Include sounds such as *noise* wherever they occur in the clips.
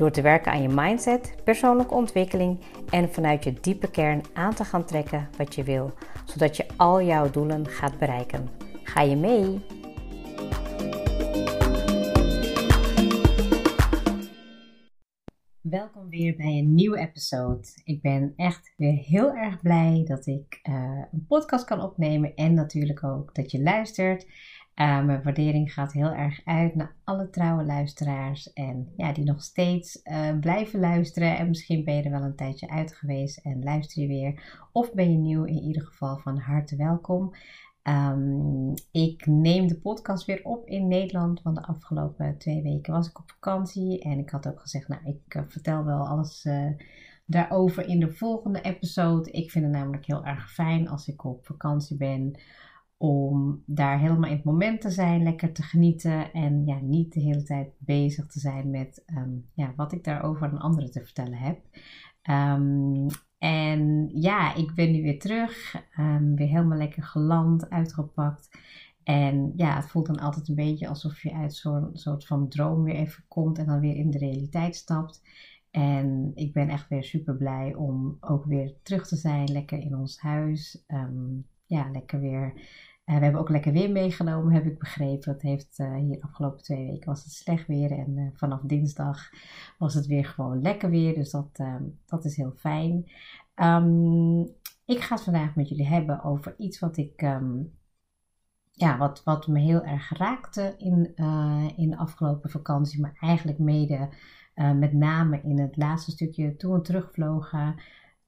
Door te werken aan je mindset, persoonlijke ontwikkeling en vanuit je diepe kern aan te gaan trekken wat je wil, zodat je al jouw doelen gaat bereiken. Ga je mee? Welkom weer bij een nieuwe episode. Ik ben echt weer heel erg blij dat ik uh, een podcast kan opnemen en natuurlijk ook dat je luistert. Uh, mijn waardering gaat heel erg uit naar alle trouwe luisteraars en ja, die nog steeds uh, blijven luisteren. En misschien ben je er wel een tijdje uit geweest en luister je weer. Of ben je nieuw, in ieder geval van harte welkom. Um, ik neem de podcast weer op in Nederland, want de afgelopen twee weken was ik op vakantie. En ik had ook gezegd, nou, ik uh, vertel wel alles daarover in de volgende episode. Ik vind het namelijk heel erg fijn als ik op vakantie ben om daar helemaal in het moment te zijn, lekker te genieten en ja, niet de hele tijd bezig te zijn met um, ja, wat ik daarover aan anderen te vertellen heb. Um, en ja, ik ben nu weer terug, um, weer helemaal lekker geland, uitgepakt. En ja, het voelt dan altijd een beetje alsof je uit zo'n soort van droom weer even komt en dan weer in de realiteit stapt. En ik ben echt weer super blij om ook weer terug te zijn, lekker in ons huis. Ja, lekker weer we hebben ook lekker weer meegenomen, heb ik begrepen. Het heeft uh, hier afgelopen twee weken was het slecht weer. En uh, vanaf dinsdag was het weer gewoon lekker weer. Dus dat, ehm, dat is heel fijn. Um, ik ga het vandaag met jullie hebben over iets wat ik. Um, ja, wat, wat me heel erg raakte in, in de afgelopen vakantie. Maar eigenlijk mede met name in het laatste stukje toen we terugvlogen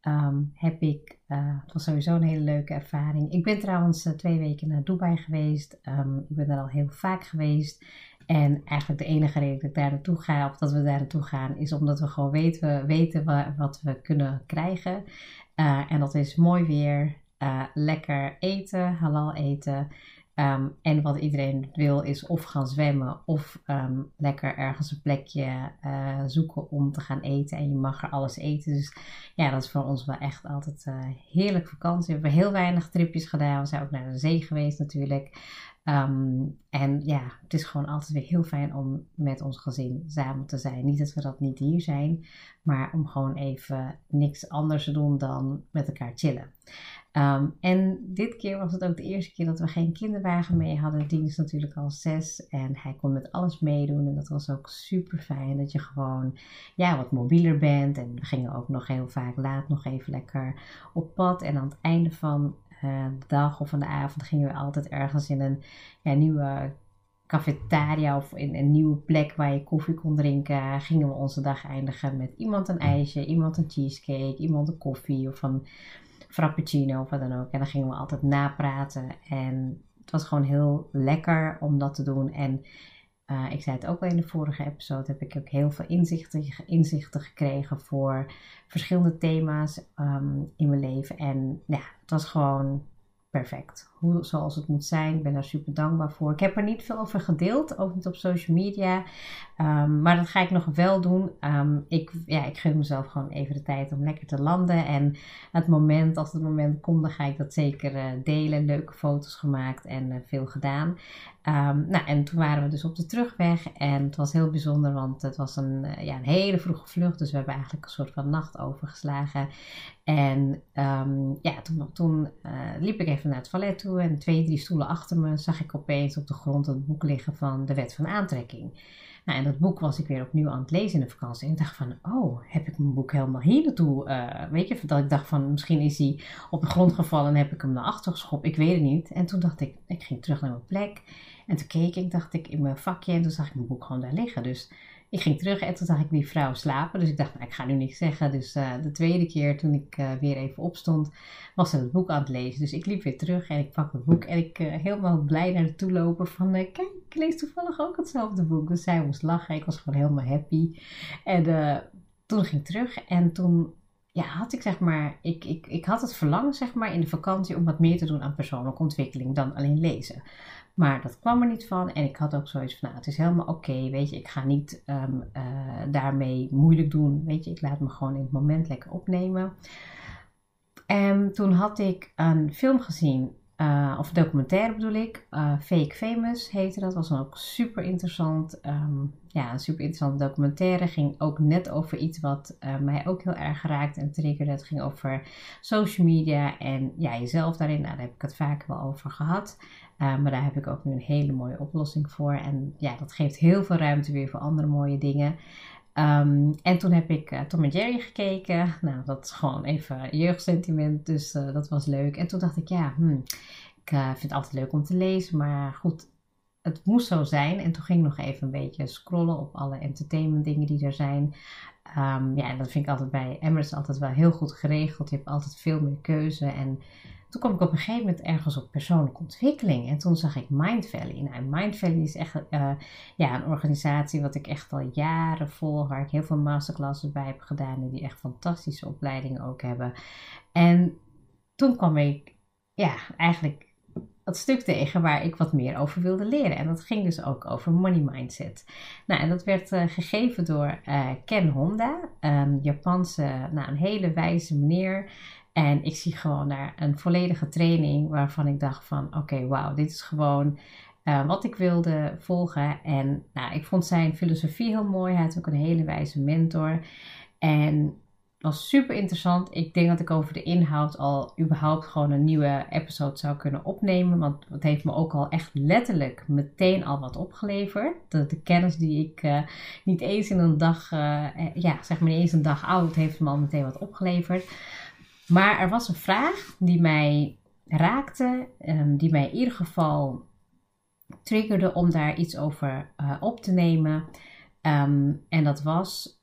um, heb ik, uh, het was sowieso een hele leuke ervaring. Ik ben trouwens uh, twee weken naar Dubai geweest. Um, ik ben er al heel vaak geweest. En eigenlijk de enige reden dat ik daar naartoe ga, of dat we daar naartoe gaan, is omdat we gewoon weten, weten we, wat we kunnen krijgen. Uh, en dat is mooi weer, lekker eten, halal eten. Um, en wat iedereen wil is of gaan zwemmen of um, lekker ergens een plekje uh, zoeken om te gaan eten. En je mag er alles eten. Dus ja, dat is voor ons wel echt altijd uh, heerlijk vakantie. We hebben heel weinig tripjes gedaan. We zijn ook naar de zee geweest natuurlijk. Um, en ja, het is gewoon altijd weer heel fijn om met ons gezin samen te zijn. Niet dat we dat niet hier zijn, maar om gewoon even niks anders te doen dan met elkaar chillen. Um, en dit keer was het ook de eerste keer dat we geen kinderwagen mee hadden. Die is natuurlijk al zes en hij kon met alles meedoen. En dat was ook super fijn dat je gewoon ja, wat mobieler bent. En we gingen ook nog heel vaak laat nog even lekker op pad. En aan het einde van uh, de dag of van de avond gingen we altijd ergens in een ja, nieuwe cafetaria of in een nieuwe plek waar je koffie kon drinken, gingen we onze dag eindigen met iemand een ijsje, iemand een cheesecake, iemand een koffie of een frappuccino of wat dan ook. En dan gingen we altijd napraten. En het was gewoon heel lekker om dat te doen. En uh, ik zei het ook al in de vorige episode, heb ik ook heel veel inzichten, inzichten gekregen voor verschillende thema's um, in mijn leven. En ja, het was gewoon perfect. Hoe, zoals het moet zijn. Ik ben daar super dankbaar voor. Ik heb er niet veel over gedeeld, ook niet op social media. Um, maar dat ga ik nog wel doen. Um, ik, ja, ik gun mezelf gewoon even de tijd om lekker te landen. En het moment, als het moment komt, dan ga ik dat zeker uh, delen. Leuke foto's gemaakt en uh, veel gedaan. Um, nou, en toen waren we dus op de terugweg. En het was heel bijzonder, want het was een, uh, ja, een hele vroege vlucht. Dus we hebben eigenlijk een soort van nacht overgeslagen. En ja, toen, toen liep ik even naar het toilet toe. En twee, drie stoelen achter me zag ik opeens op de grond een boek liggen van de wet van aantrekking. Nou, en dat boek was ik weer opnieuw aan het lezen in de vakantie. En ik dacht van, oh, heb ik mijn boek helemaal hier naartoe? Uh, weet je, dat ik dacht van, misschien is hij op de grond gevallen en heb ik hem naar achter geschopt. Ik weet het niet. En toen dacht ik, ik ging terug naar mijn plek. En toen keek ik, dacht ik, in mijn vakje. En toen zag ik mijn boek gewoon daar liggen. Dus ik ging terug en toen zag ik die vrouw slapen. Dus ik dacht, nou, ik ga nu niks zeggen. Dus uh, de tweede keer toen ik uh, weer even opstond, was ze het boek aan het lezen. Dus ik liep weer terug en ik pak het boek. En ik uh, helemaal blij naar toe lopen van, kijk, ik lees toevallig ook hetzelfde boek. Dus zij moest lachen. Ik was gewoon helemaal happy. En toen ging ik terug en toen ja, had ik zeg maar, ik, ik, ik had het verlangen zeg maar in de vakantie om wat meer te doen aan persoonlijke ontwikkeling dan alleen lezen. Maar dat kwam er niet van. En ik had ook zoiets van, nou het is helemaal oké, weet je, ik ga niet ehm, eh, daarmee moeilijk doen, weet je, ik laat me gewoon in het moment lekker opnemen. En toen had ik een film gezien uh, of documentaire bedoel ik. Uh, Fake Famous heette dat. Was dan ook super interessant. Um, ja, een super interessante documentaire. Ging ook net over iets wat uh, mij ook heel erg raakt en triggerde. Het ging over social media en ja, jezelf daarin. Nou, daar heb ik het vaak wel over gehad. maar daar heb ik ook nu een hele mooie oplossing voor. En ja, dat geeft heel veel ruimte weer voor andere mooie dingen. Um, en toen heb ik uh, Tom en Jerry gekeken. Nou, dat is gewoon even jeugdsentiment, dus uh, dat was leuk. En toen dacht ik, ja, hmm, ik uh, vind het altijd leuk om te lezen, maar goed, het moest zo zijn. En toen ging ik nog even een beetje scrollen op alle entertainment dingen die er zijn. Um, ja, en dat vind ik altijd bij Emirates altijd wel heel goed geregeld. Je hebt altijd veel meer keuze en toen kwam ik op een gegeven moment ergens op persoonlijke ontwikkeling. En toen zag ik Mind Valley. Nou, Mind Valley is echt uh, ja, een organisatie wat ik echt al jaren volg. Waar ik heel veel masterclasses bij heb gedaan. En die echt fantastische opleidingen ook hebben. En toen kwam ik ja, eigenlijk het stuk tegen waar ik wat meer over wilde leren. En dat ging dus ook over money mindset. Nou, en dat werd uh, gegeven door uh, Ken Honda, een Japanse, nou, een hele wijze meneer. En ik zie gewoon daar een volledige training waarvan ik dacht van oké, wauw, dit is gewoon uh, wat ik wilde volgen. En nou, ik vond zijn filosofie heel mooi. Hij had ook een hele wijze mentor. En was super interessant. Ik denk dat ik over de inhoud al überhaupt gewoon een nieuwe episode zou kunnen opnemen. Want het heeft me ook al echt letterlijk meteen al wat opgeleverd. De, de kennis die ik uh, niet eens in een dag, uh, ja, zeg maar niet eens een dag oud, heeft me al meteen wat opgeleverd. Maar er was een vraag die mij raakte, um, die mij in ieder geval triggerde om daar iets over uh, op te nemen. Um, en dat was: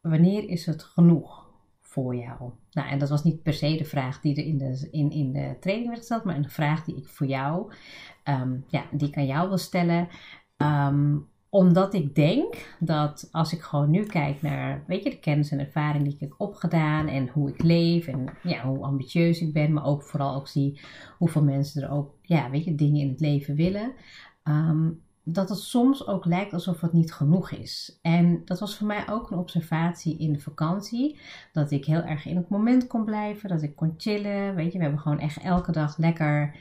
wanneer is het genoeg voor jou? Nou, en dat was niet per se de vraag die er in de, in, in de training werd gesteld, maar een vraag die ik voor jou, um, ja, die ik aan jou wil stellen omdat ik denk dat als ik gewoon nu kijk naar, weet je, de kennis en ervaring die ik heb opgedaan en hoe ik leef en ja, hoe ambitieus ik ben, maar ook vooral ook zie hoeveel mensen er ook, ja, weet je, dingen in het leven willen. Um, dat het soms ook lijkt alsof het niet genoeg is. En dat was voor mij ook een observatie in de vakantie. Dat ik heel erg in het moment kon blijven, dat ik kon chillen. Weet je, we hebben gewoon echt elke dag lekker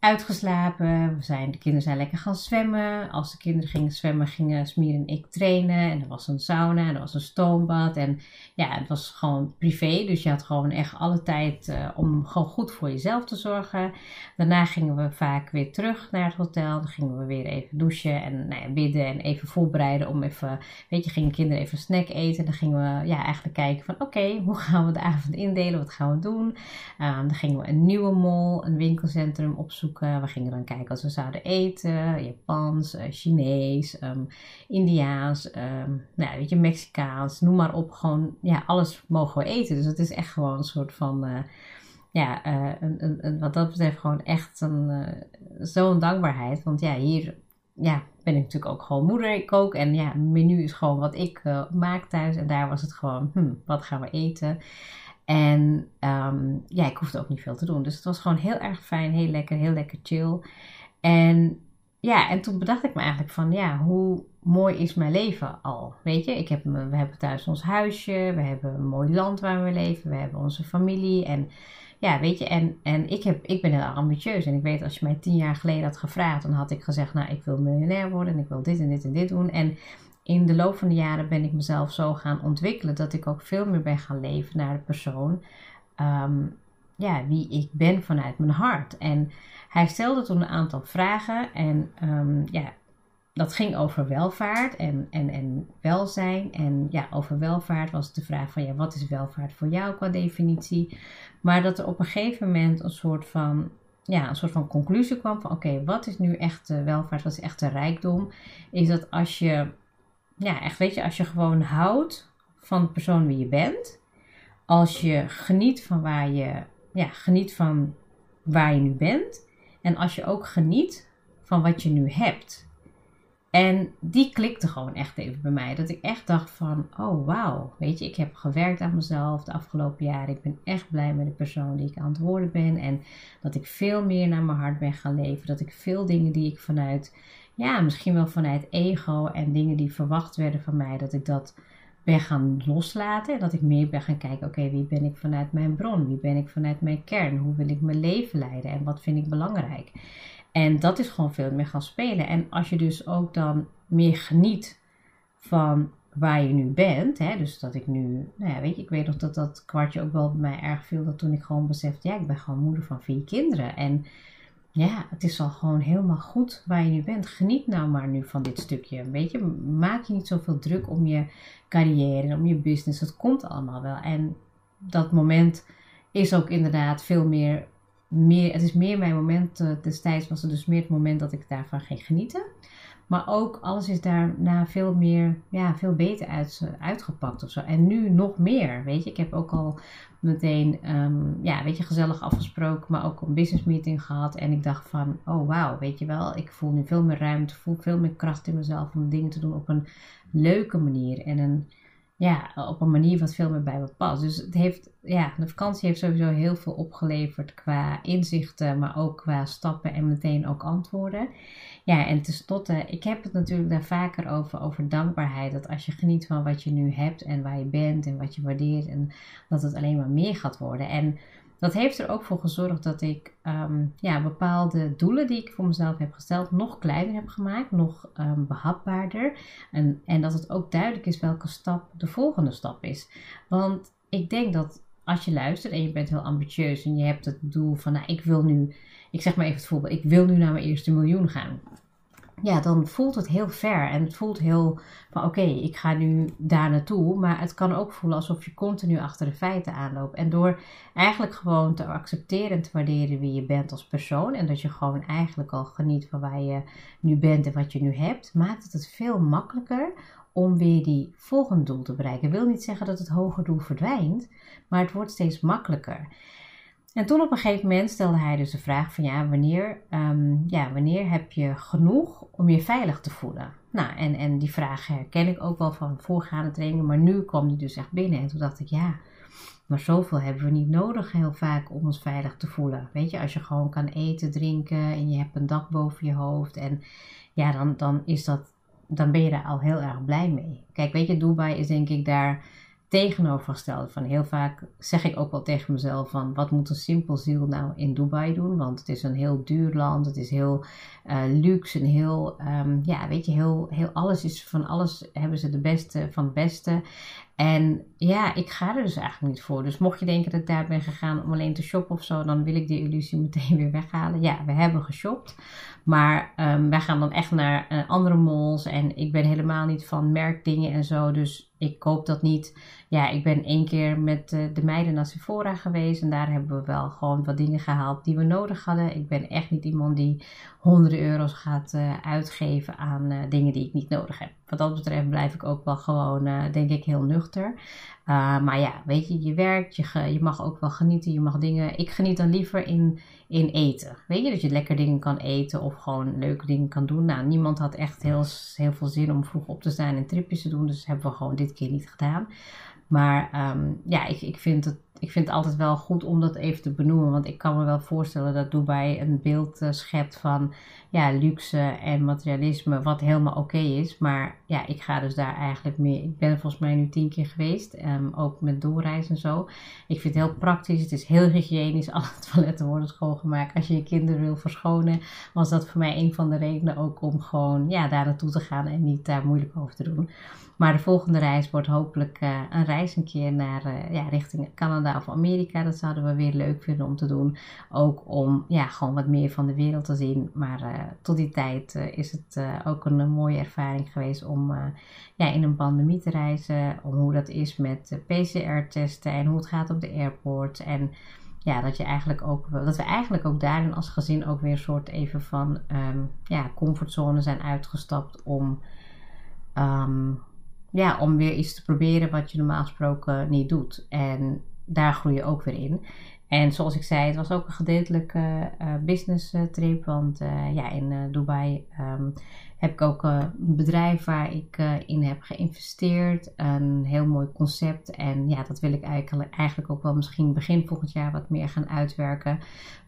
uitgeslapen. We zijn, de kinderen zijn lekker gaan zwemmen. Als de kinderen gingen zwemmen, gingen Smier en ik trainen. En er was een sauna en er was een stoombad. En ja, het was gewoon privé. Dus je had gewoon echt alle tijd uh, om gewoon goed voor jezelf te zorgen. Daarna gingen we vaak weer terug naar het hotel. Dan gingen we weer even douchen en nou ja, bidden en even voorbereiden om even, weet je, gingen kinderen even snack eten. Dan gingen we ja, eigenlijk kijken van oké, hoe gaan we de avond indelen? Wat gaan we doen? Um, dan gingen we een nieuwe mall, een winkelcentrum opzoeken we gingen dan kijken als we zouden eten. Japans, uh, Chinees, um, Indiaans, um, nou, weet je, Mexicaans, noem maar op. Gewoon, ja, alles mogen we eten. Dus het is echt gewoon een soort van, uh, ja, uh, een, een, wat dat betreft gewoon echt zo'n dankbaarheid. Want ja, hier ja, ben ik natuurlijk ook gewoon moeder. Ik kook en ja, menu is gewoon wat ik maak thuis. En daar was het gewoon, hm, wat gaan we eten? En um, ja, ik hoefde ook niet veel te doen. Dus het was gewoon heel erg fijn, heel lekker, heel lekker chill. En ja, en toen bedacht ik me eigenlijk van, ja, hoe mooi is mijn leven al? Weet je, ik heb, we hebben thuis ons huisje, we hebben een mooi land waar we leven, we hebben onze familie. En ja, weet je, en, en ik, heb, ik ben heel ambitieus. En ik weet, als je mij tien jaar geleden had gevraagd, dan had ik gezegd, nou, ik wil miljonair worden en ik wil dit en dit en dit doen. En in de loop van de jaren ben ik mezelf zo gaan ontwikkelen dat ik ook veel meer ben gaan leven naar de persoon um, ja, wie ik ben vanuit mijn hart. En hij stelde toen een aantal vragen en um, ja, dat ging over welvaart en, en, en welzijn. En ja, over welvaart was de vraag van ja, wat is welvaart voor jou qua definitie? Maar dat er op een gegeven moment een soort van ja, een soort van conclusie kwam van oké, wat is nu echt welvaart, wat is echt de rijkdom? Is dat als je ja, echt weet je, als je gewoon houdt van de persoon wie je bent. Als je geniet van waar je, ja, geniet van waar je nu bent. En als je ook geniet van wat je nu hebt. En die klikte gewoon echt even bij mij. Dat ik echt dacht van, oh wauw, weet je, ik heb gewerkt aan mezelf de afgelopen jaren. Ik ben echt blij met de persoon die ik aan het worden ben. En dat ik veel meer naar mijn hart ben gaan leven. Dat ik veel dingen die ik vanuit, ja, misschien wel vanuit ego en dingen die verwacht werden van mij, dat ik dat ben gaan loslaten. En dat ik meer ben gaan kijken, oké, wie ben ik vanuit mijn bron? Wie ben ik vanuit mijn kern? Hoe wil ik mijn leven leiden? En wat vind ik belangrijk? En dat is gewoon veel meer gaan spelen. En als je dus ook dan meer geniet van waar je nu bent. Hè, dus dat ik nu, nou ja, weet je, ik weet nog dat dat kwartje ook wel bij mij erg viel. Dat toen ik gewoon besefte, ja, ik ben gewoon moeder van vier kinderen. En ja, het is al gewoon helemaal goed waar je nu bent. Geniet nou maar nu van dit stukje. Weet je, maak je niet zoveel druk om je carrière en om je business. Het komt allemaal wel. En dat moment is ook inderdaad veel meer meer, het is meer mijn moment, uh, destijds was het dus meer het moment dat ik daarvan ging genieten. Maar ook alles is daarna veel meer, ja, veel beter uit, uitgepakt of zo. En nu nog meer, weet je. Ik heb ook al meteen, um, ja, weet je, gezellig afgesproken, maar ook een business meeting gehad. En ik dacht van, oh wauw, weet je wel, ik voel nu veel meer ruimte, voel veel meer kracht in mezelf om dingen te doen op een leuke manier. En een, ja, op een manier wat veel meer bij me past. Dus het heeft, ja, de vakantie heeft sowieso heel veel opgeleverd qua inzichten, maar ook qua stappen en meteen ook antwoorden. Ja, en tenslotte, ik heb het natuurlijk daar vaker over, over dankbaarheid. Dat als je geniet van wat je nu hebt en waar je bent en wat je waardeert, en dat het alleen maar meer gaat worden. En dat heeft er ook voor gezorgd dat ik ehm, ja, bepaalde doelen die ik voor mezelf heb gesteld nog kleiner heb gemaakt, nog um, behapbaarder. En, en dat het ook duidelijk is welke stap de volgende stap is. Want ik denk dat als je luistert en je bent heel ambitieus en je hebt het doel van, nou, ik wil nu, ik zeg maar even het voorbeeld, ik wil nu naar mijn eerste miljoen gaan ja, dan voelt het heel ver. En het voelt heel van oké, ik ga nu daar naartoe. Maar het kan ook voelen alsof je continu achter de feiten aanloopt. En door eigenlijk gewoon te accepteren en te waarderen wie je bent als persoon. En dat je gewoon eigenlijk al geniet van waar je nu bent en wat je nu hebt. Maakt het het veel makkelijker om weer die volgende doel te bereiken. Ik wil niet zeggen dat het hoger doel verdwijnt. Maar het wordt steeds makkelijker. En toen op een gegeven moment stelde hij dus de vraag van ja, wanneer, um, ja, wanneer heb je genoeg om je veilig te voelen? Nou, en, en die vraag herken ik ook wel van voorgaande trainingen, maar nu kwam die dus echt binnen. En toen dacht ik ja, maar zoveel hebben we niet nodig heel vaak om ons veilig te voelen. Weet je, als je gewoon kan eten, drinken en je hebt een dak boven je hoofd en ja, dan, dan is dat, dan ben je daar al heel erg blij mee. Kijk, weet je, Dubai is denk ik daar tegenovergestelde. Van heel vaak zeg ik ook wel tegen mezelf van wat moet een simpel ziel nou in Dubai doen? Want het is een heel duur land, het is heel uh, luxe en heel, um, ja weet je, heel, heel alles is van alles hebben ze de beste van het beste. En ja, ik ga er dus eigenlijk niet voor. Dus mocht je denken dat ik daar ben gegaan om alleen te shoppen of zo, dan wil ik die illusie *laughs* meteen weer weghalen. Ja, we hebben geshopt. Maar um, wij gaan dan echt naar uh, andere malls. En ik ben helemaal niet van merkdingen en zo. Dus ik koop dat niet. Ja, ik ben één keer met uh, de meiden naar Sephora geweest. En daar hebben we wel gewoon wat dingen gehaald die we nodig hadden. Ik ben echt niet iemand die honderden euro's gaat uh, uitgeven aan dingen die ik niet nodig heb. Wat dat betreft blijf ik ook wel gewoon, denk ik, heel nuchter. Maar ja, weet je, je werkt, je, je mag ook wel genieten, je mag dingen. Ik geniet dan liever in, in eten. Weet je, dat je lekker dingen kan eten of gewoon leuke dingen kan doen. Nou, niemand had echt heel, heel veel zin om vroeg op te staan en tripjes te doen, dus hebben we gewoon dit keer niet gedaan. Maar um, ja, ik, ik vind het ik vind het altijd wel goed om dat even te benoemen. Want ik kan me wel voorstellen dat Dubai een beeld uh, schept van ja, luxe en materialisme, wat helemaal oké is. Maar ja, ik ga dus daar eigenlijk meer. Ik ben volgens mij nu tien keer geweest, um, ook met doorreis en zo. Ik vind het heel praktisch, het is heel hygiënisch. *laughs* Alle toiletten worden schoongemaakt. Als je je kinderen wil verschonen, was dat voor mij een van de redenen ook om gewoon ja, daar naartoe te gaan en niet daar moeilijk over te doen. Maar de volgende reis wordt hopelijk uh, een reis een keer naar uh, ja, richting Canada of Amerika. Dat zouden we weer leuk vinden om te doen. Ook om ja, gewoon wat meer van de wereld te zien. Maar uh, tot die tijd is het ook een, mooie ervaring geweest om ja, in een pandemie te reizen. Om hoe dat is met PCR-testen en hoe het gaat op de airport. En ja, dat, je eigenlijk ook, dat we eigenlijk ook daarin als gezin ook weer een soort even van um, ja, comfortzone zijn uitgestapt om um, ja, om weer iets te proberen wat je normaal gesproken niet doet. En daar groei je ook weer in. En zoals ik zei, het was ook een gedeeltelijke uh, business trip. Want ja, in Dubai um, heb ik ook een bedrijf waar ik in heb geïnvesteerd. Een heel mooi concept. En ja, dat wil ik eigenlijk, eigenlijk ook wel misschien begin volgend jaar wat meer gaan uitwerken.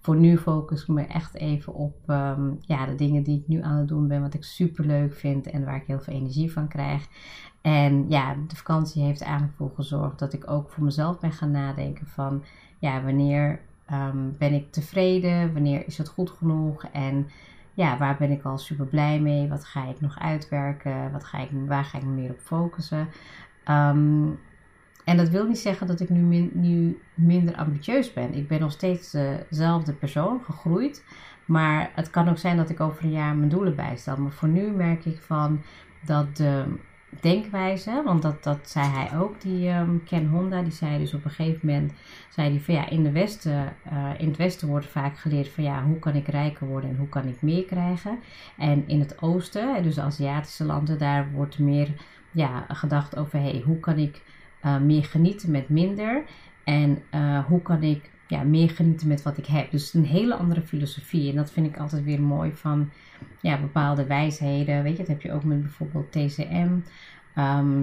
Voor nu focus ik me echt even op um, ja, de dingen die ik nu aan het doen ben. Wat ik super leuk vind en waar ik heel veel energie van krijg. En ja, de vakantie heeft eigenlijk voor gezorgd dat ik ook voor mezelf ben gaan nadenken van ja, wanneer um, ben ik tevreden, wanneer is het goed genoeg en ja, waar ben ik al super blij mee, wat ga ik nog uitwerken, wat ga ik, waar ga ik meer op focussen. Um, en dat wil niet zeggen dat ik nu, nu minder ambitieus ben. Ik ben nog steeds dezelfde persoon, gegroeid. Maar het kan ook zijn dat ik over een jaar mijn doelen bijstel. Maar voor nu merk ik van dat de denkwijze, want dat, dat zei hij ook, die um, Ken Honda, die zei dus op een gegeven moment, zei hij van ja, in, de westen, uh, in het westen wordt vaak geleerd van ja, hoe kan ik rijker worden en hoe kan ik meer krijgen. En in het oosten, dus de Aziatische landen, daar wordt meer ja, gedacht over hey, hoe kan ik uh, meer genieten met minder en uh, hoe kan ik ja, meer genieten met wat ik heb. Dus een hele andere filosofie. En dat vind ik altijd weer mooi van ja, bepaalde wijsheden. Weet je, dat heb je ook met bijvoorbeeld TCM. Ehm,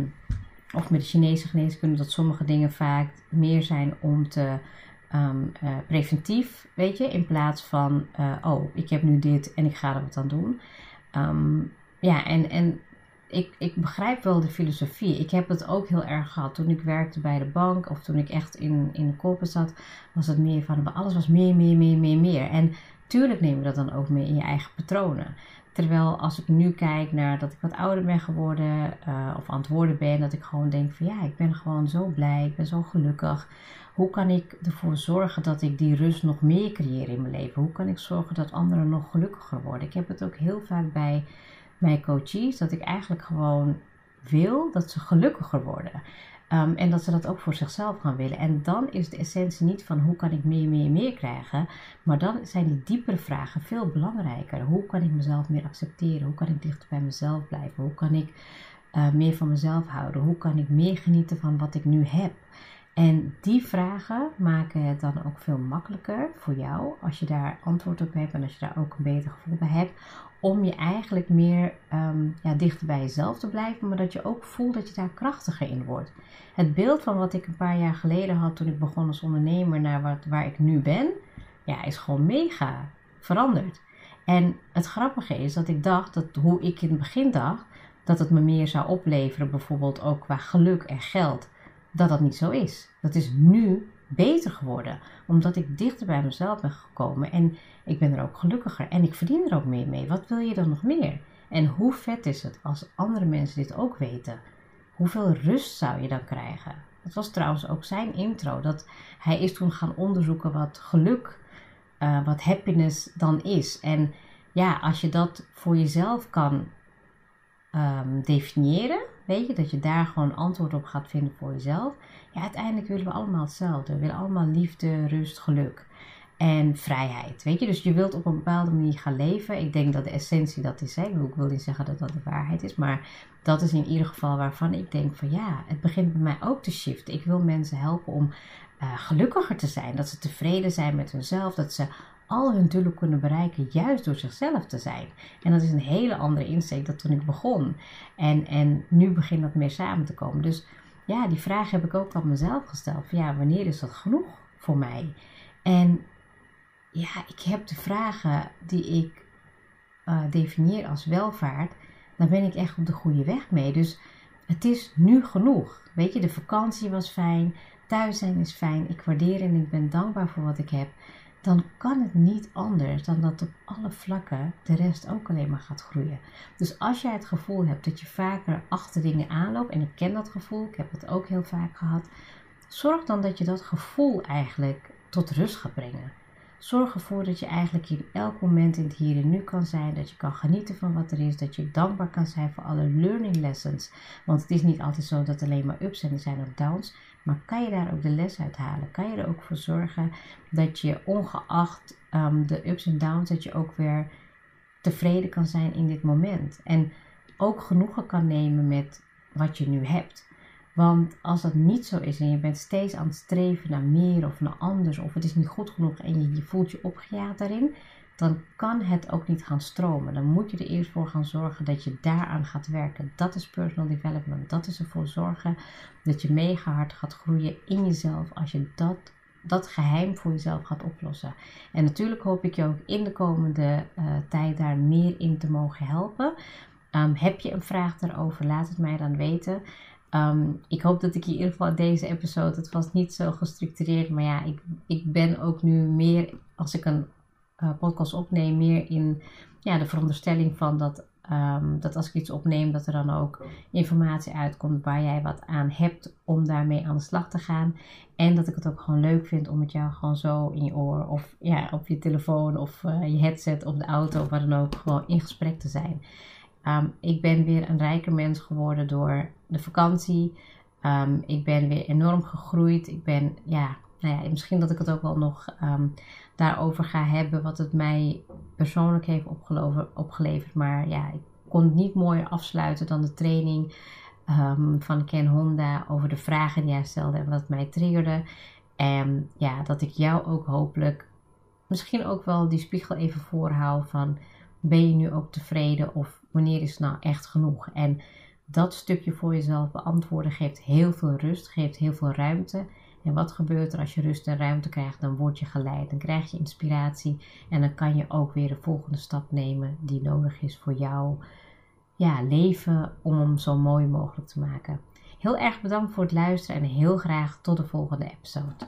of met de Chinese geneeskunde. Dat sommige dingen vaak meer zijn om te um, uh, preventief. Weet je, in plaats van uh, oh, ik heb nu dit en ik ga er wat aan doen. Um, ja, en, en ik, ik begrijp wel de filosofie. Ik heb het ook heel erg gehad toen ik werkte bij de bank of toen ik echt in, in de corporate zat. Was het meer van alles was meer, meer, meer, meer, meer. En tuurlijk neem je dat dan ook mee in je eigen patronen. Terwijl als ik nu kijk naar dat ik wat ouder ben geworden uh, of worden ben, dat ik gewoon denk van ja, ik ben gewoon zo blij, ik ben zo gelukkig. Hoe kan ik ervoor zorgen dat ik die rust nog meer creëer in mijn leven? Hoe kan ik zorgen dat anderen nog gelukkiger worden? Ik heb het ook heel vaak bij mijn coaches dat ik eigenlijk gewoon wil dat ze gelukkiger worden. Um, en dat ze dat ook voor zichzelf gaan willen. En dan is de essentie niet van hoe kan ik meer, meer, meer krijgen. Maar dan zijn die diepere vragen veel belangrijker. Hoe kan ik mezelf meer accepteren? Hoe kan ik dichter bij mezelf blijven? Hoe kan ik uh, meer van mezelf houden? Hoe kan ik meer genieten van wat ik nu heb? En die vragen maken het dan ook veel makkelijker voor jou als je daar antwoord op hebt en als je daar ook een beter gevoel bij hebt. Om je eigenlijk meer um, ja, dichter bij jezelf te blijven, maar dat je ook voelt dat je daar krachtiger in wordt. Het beeld van wat ik een paar jaar geleden had toen ik begon als ondernemer naar wat, waar ik nu ben, ja, is gewoon mega veranderd. En het grappige is dat ik dacht dat hoe ik in het begin dacht, dat het me meer zou opleveren, bijvoorbeeld ook qua geluk en geld dat dat niet zo is. Dat is nu beter geworden, omdat ik dichter bij mezelf ben gekomen en ik ben er ook gelukkiger en ik verdien er ook meer mee. Wat wil je dan nog meer? En hoe vet is het als andere mensen dit ook weten? Hoeveel rust zou je dan krijgen? Dat was trouwens ook zijn intro. Dat hij is toen gaan onderzoeken wat geluk, uh, wat happiness dan is. En ja, als je dat voor jezelf kan um, definiëren, weet je, dat je daar gewoon antwoord op gaat vinden voor jezelf. Ja, uiteindelijk willen we allemaal hetzelfde. We willen allemaal liefde, rust, geluk en vrijheid. Weet je, dus je wilt op een bepaalde manier gaan leven. Ik denk dat de essentie dat is. Hè? Ik wil niet zeggen dat dat de waarheid is, maar dat is in ieder geval waarvan ik denk van ja, het begint bij mij ook te shiften. Ik wil mensen helpen om uh, gelukkiger te zijn, dat ze tevreden zijn met hunzelf, dat ze al hun doelen kunnen bereiken juist door zichzelf te zijn. En dat is een hele andere insteek dan toen ik begon. En, en nu begint dat meer samen te komen. Dus ja, die vraag heb ik ook aan mezelf gesteld. Van ja, wanneer is dat genoeg voor mij? En ja, ik heb de vragen die ik uh, definieer als welvaart, dan ben ik echt op de goede weg mee. Dus het is nu genoeg. Weet je, de vakantie was fijn, thuis zijn is fijn, ik waardeer en ik ben dankbaar voor wat ik heb dan kan het niet anders dan dat op alle vlakken de rest ook alleen maar gaat groeien. Dus als jij het gevoel hebt dat je vaker achter dingen aanloopt, en ik ken dat gevoel, ik heb het ook heel vaak gehad, zorg dan dat je dat gevoel eigenlijk tot rust gaat brengen. Zorg ervoor dat je eigenlijk in elk moment in het hier en nu kan zijn. Dat je kan genieten van wat er is. Dat je dankbaar kan zijn voor alle learning lessons. Want het is niet altijd zo dat alleen maar ups en er zijn ook downs. Maar kan je daar ook de les uit halen? Kan je er ook voor zorgen dat je ongeacht um, de ups en downs, dat je ook weer tevreden kan zijn in dit moment. En ook genoegen kan nemen met wat je nu hebt. Want als dat niet zo is en je bent steeds aan het streven naar meer of naar anders, of het is niet goed genoeg en je, voelt je opgejaagd daarin, dan kan het ook niet gaan stromen. Dan moet je er eerst voor gaan zorgen dat je daaraan gaat werken. Dat is personal development. Dat is ervoor zorgen dat je mega hard gaat groeien in jezelf als je dat, dat geheim voor jezelf gaat oplossen. En natuurlijk hoop ik je ook in de komende uh, tijd daar meer in te mogen helpen. Um, heb je een vraag daarover? Laat het mij dan weten. Um, ik hoop dat ik in ieder geval deze episode, het was niet zo gestructureerd, maar ja, ik, ik ben ook nu meer, als ik een uh, podcast opneem, meer in ja, de veronderstelling van dat, um, dat als ik iets opneem, dat er dan ook informatie uitkomt waar jij wat aan hebt om daarmee aan de slag te gaan. En dat ik het ook gewoon leuk vind om met jou gewoon zo in je oor of ja, op je telefoon of uh, je headset of de auto of waar dan ook gewoon in gesprek te zijn. Um, ik ben weer een rijker mens geworden door de vakantie. Um, ik ben weer enorm gegroeid. Ik ben, ja, nou ja, misschien dat ik het ook wel nog um, daarover ga hebben, wat het mij persoonlijk heeft opgeleverd. Maar ja, ik kon het niet mooier afsluiten dan de training van Ken Honda over de vragen die hij stelde en wat mij triggerde. En ja, dat ik jou ook hopelijk misschien ook wel die spiegel even voorhoud van ben je nu ook tevreden of wanneer is het nou echt genoeg? En dat stukje voor jezelf beantwoorden geeft heel veel rust, geeft heel veel ruimte. En wat gebeurt er als je rust en ruimte krijgt? Dan word je geleid, dan krijg je inspiratie en dan kan je ook weer de volgende stap nemen die nodig is voor jouw ja, leven om hem zo mooi mogelijk te maken. Heel erg bedankt voor het luisteren en heel graag tot de volgende episode.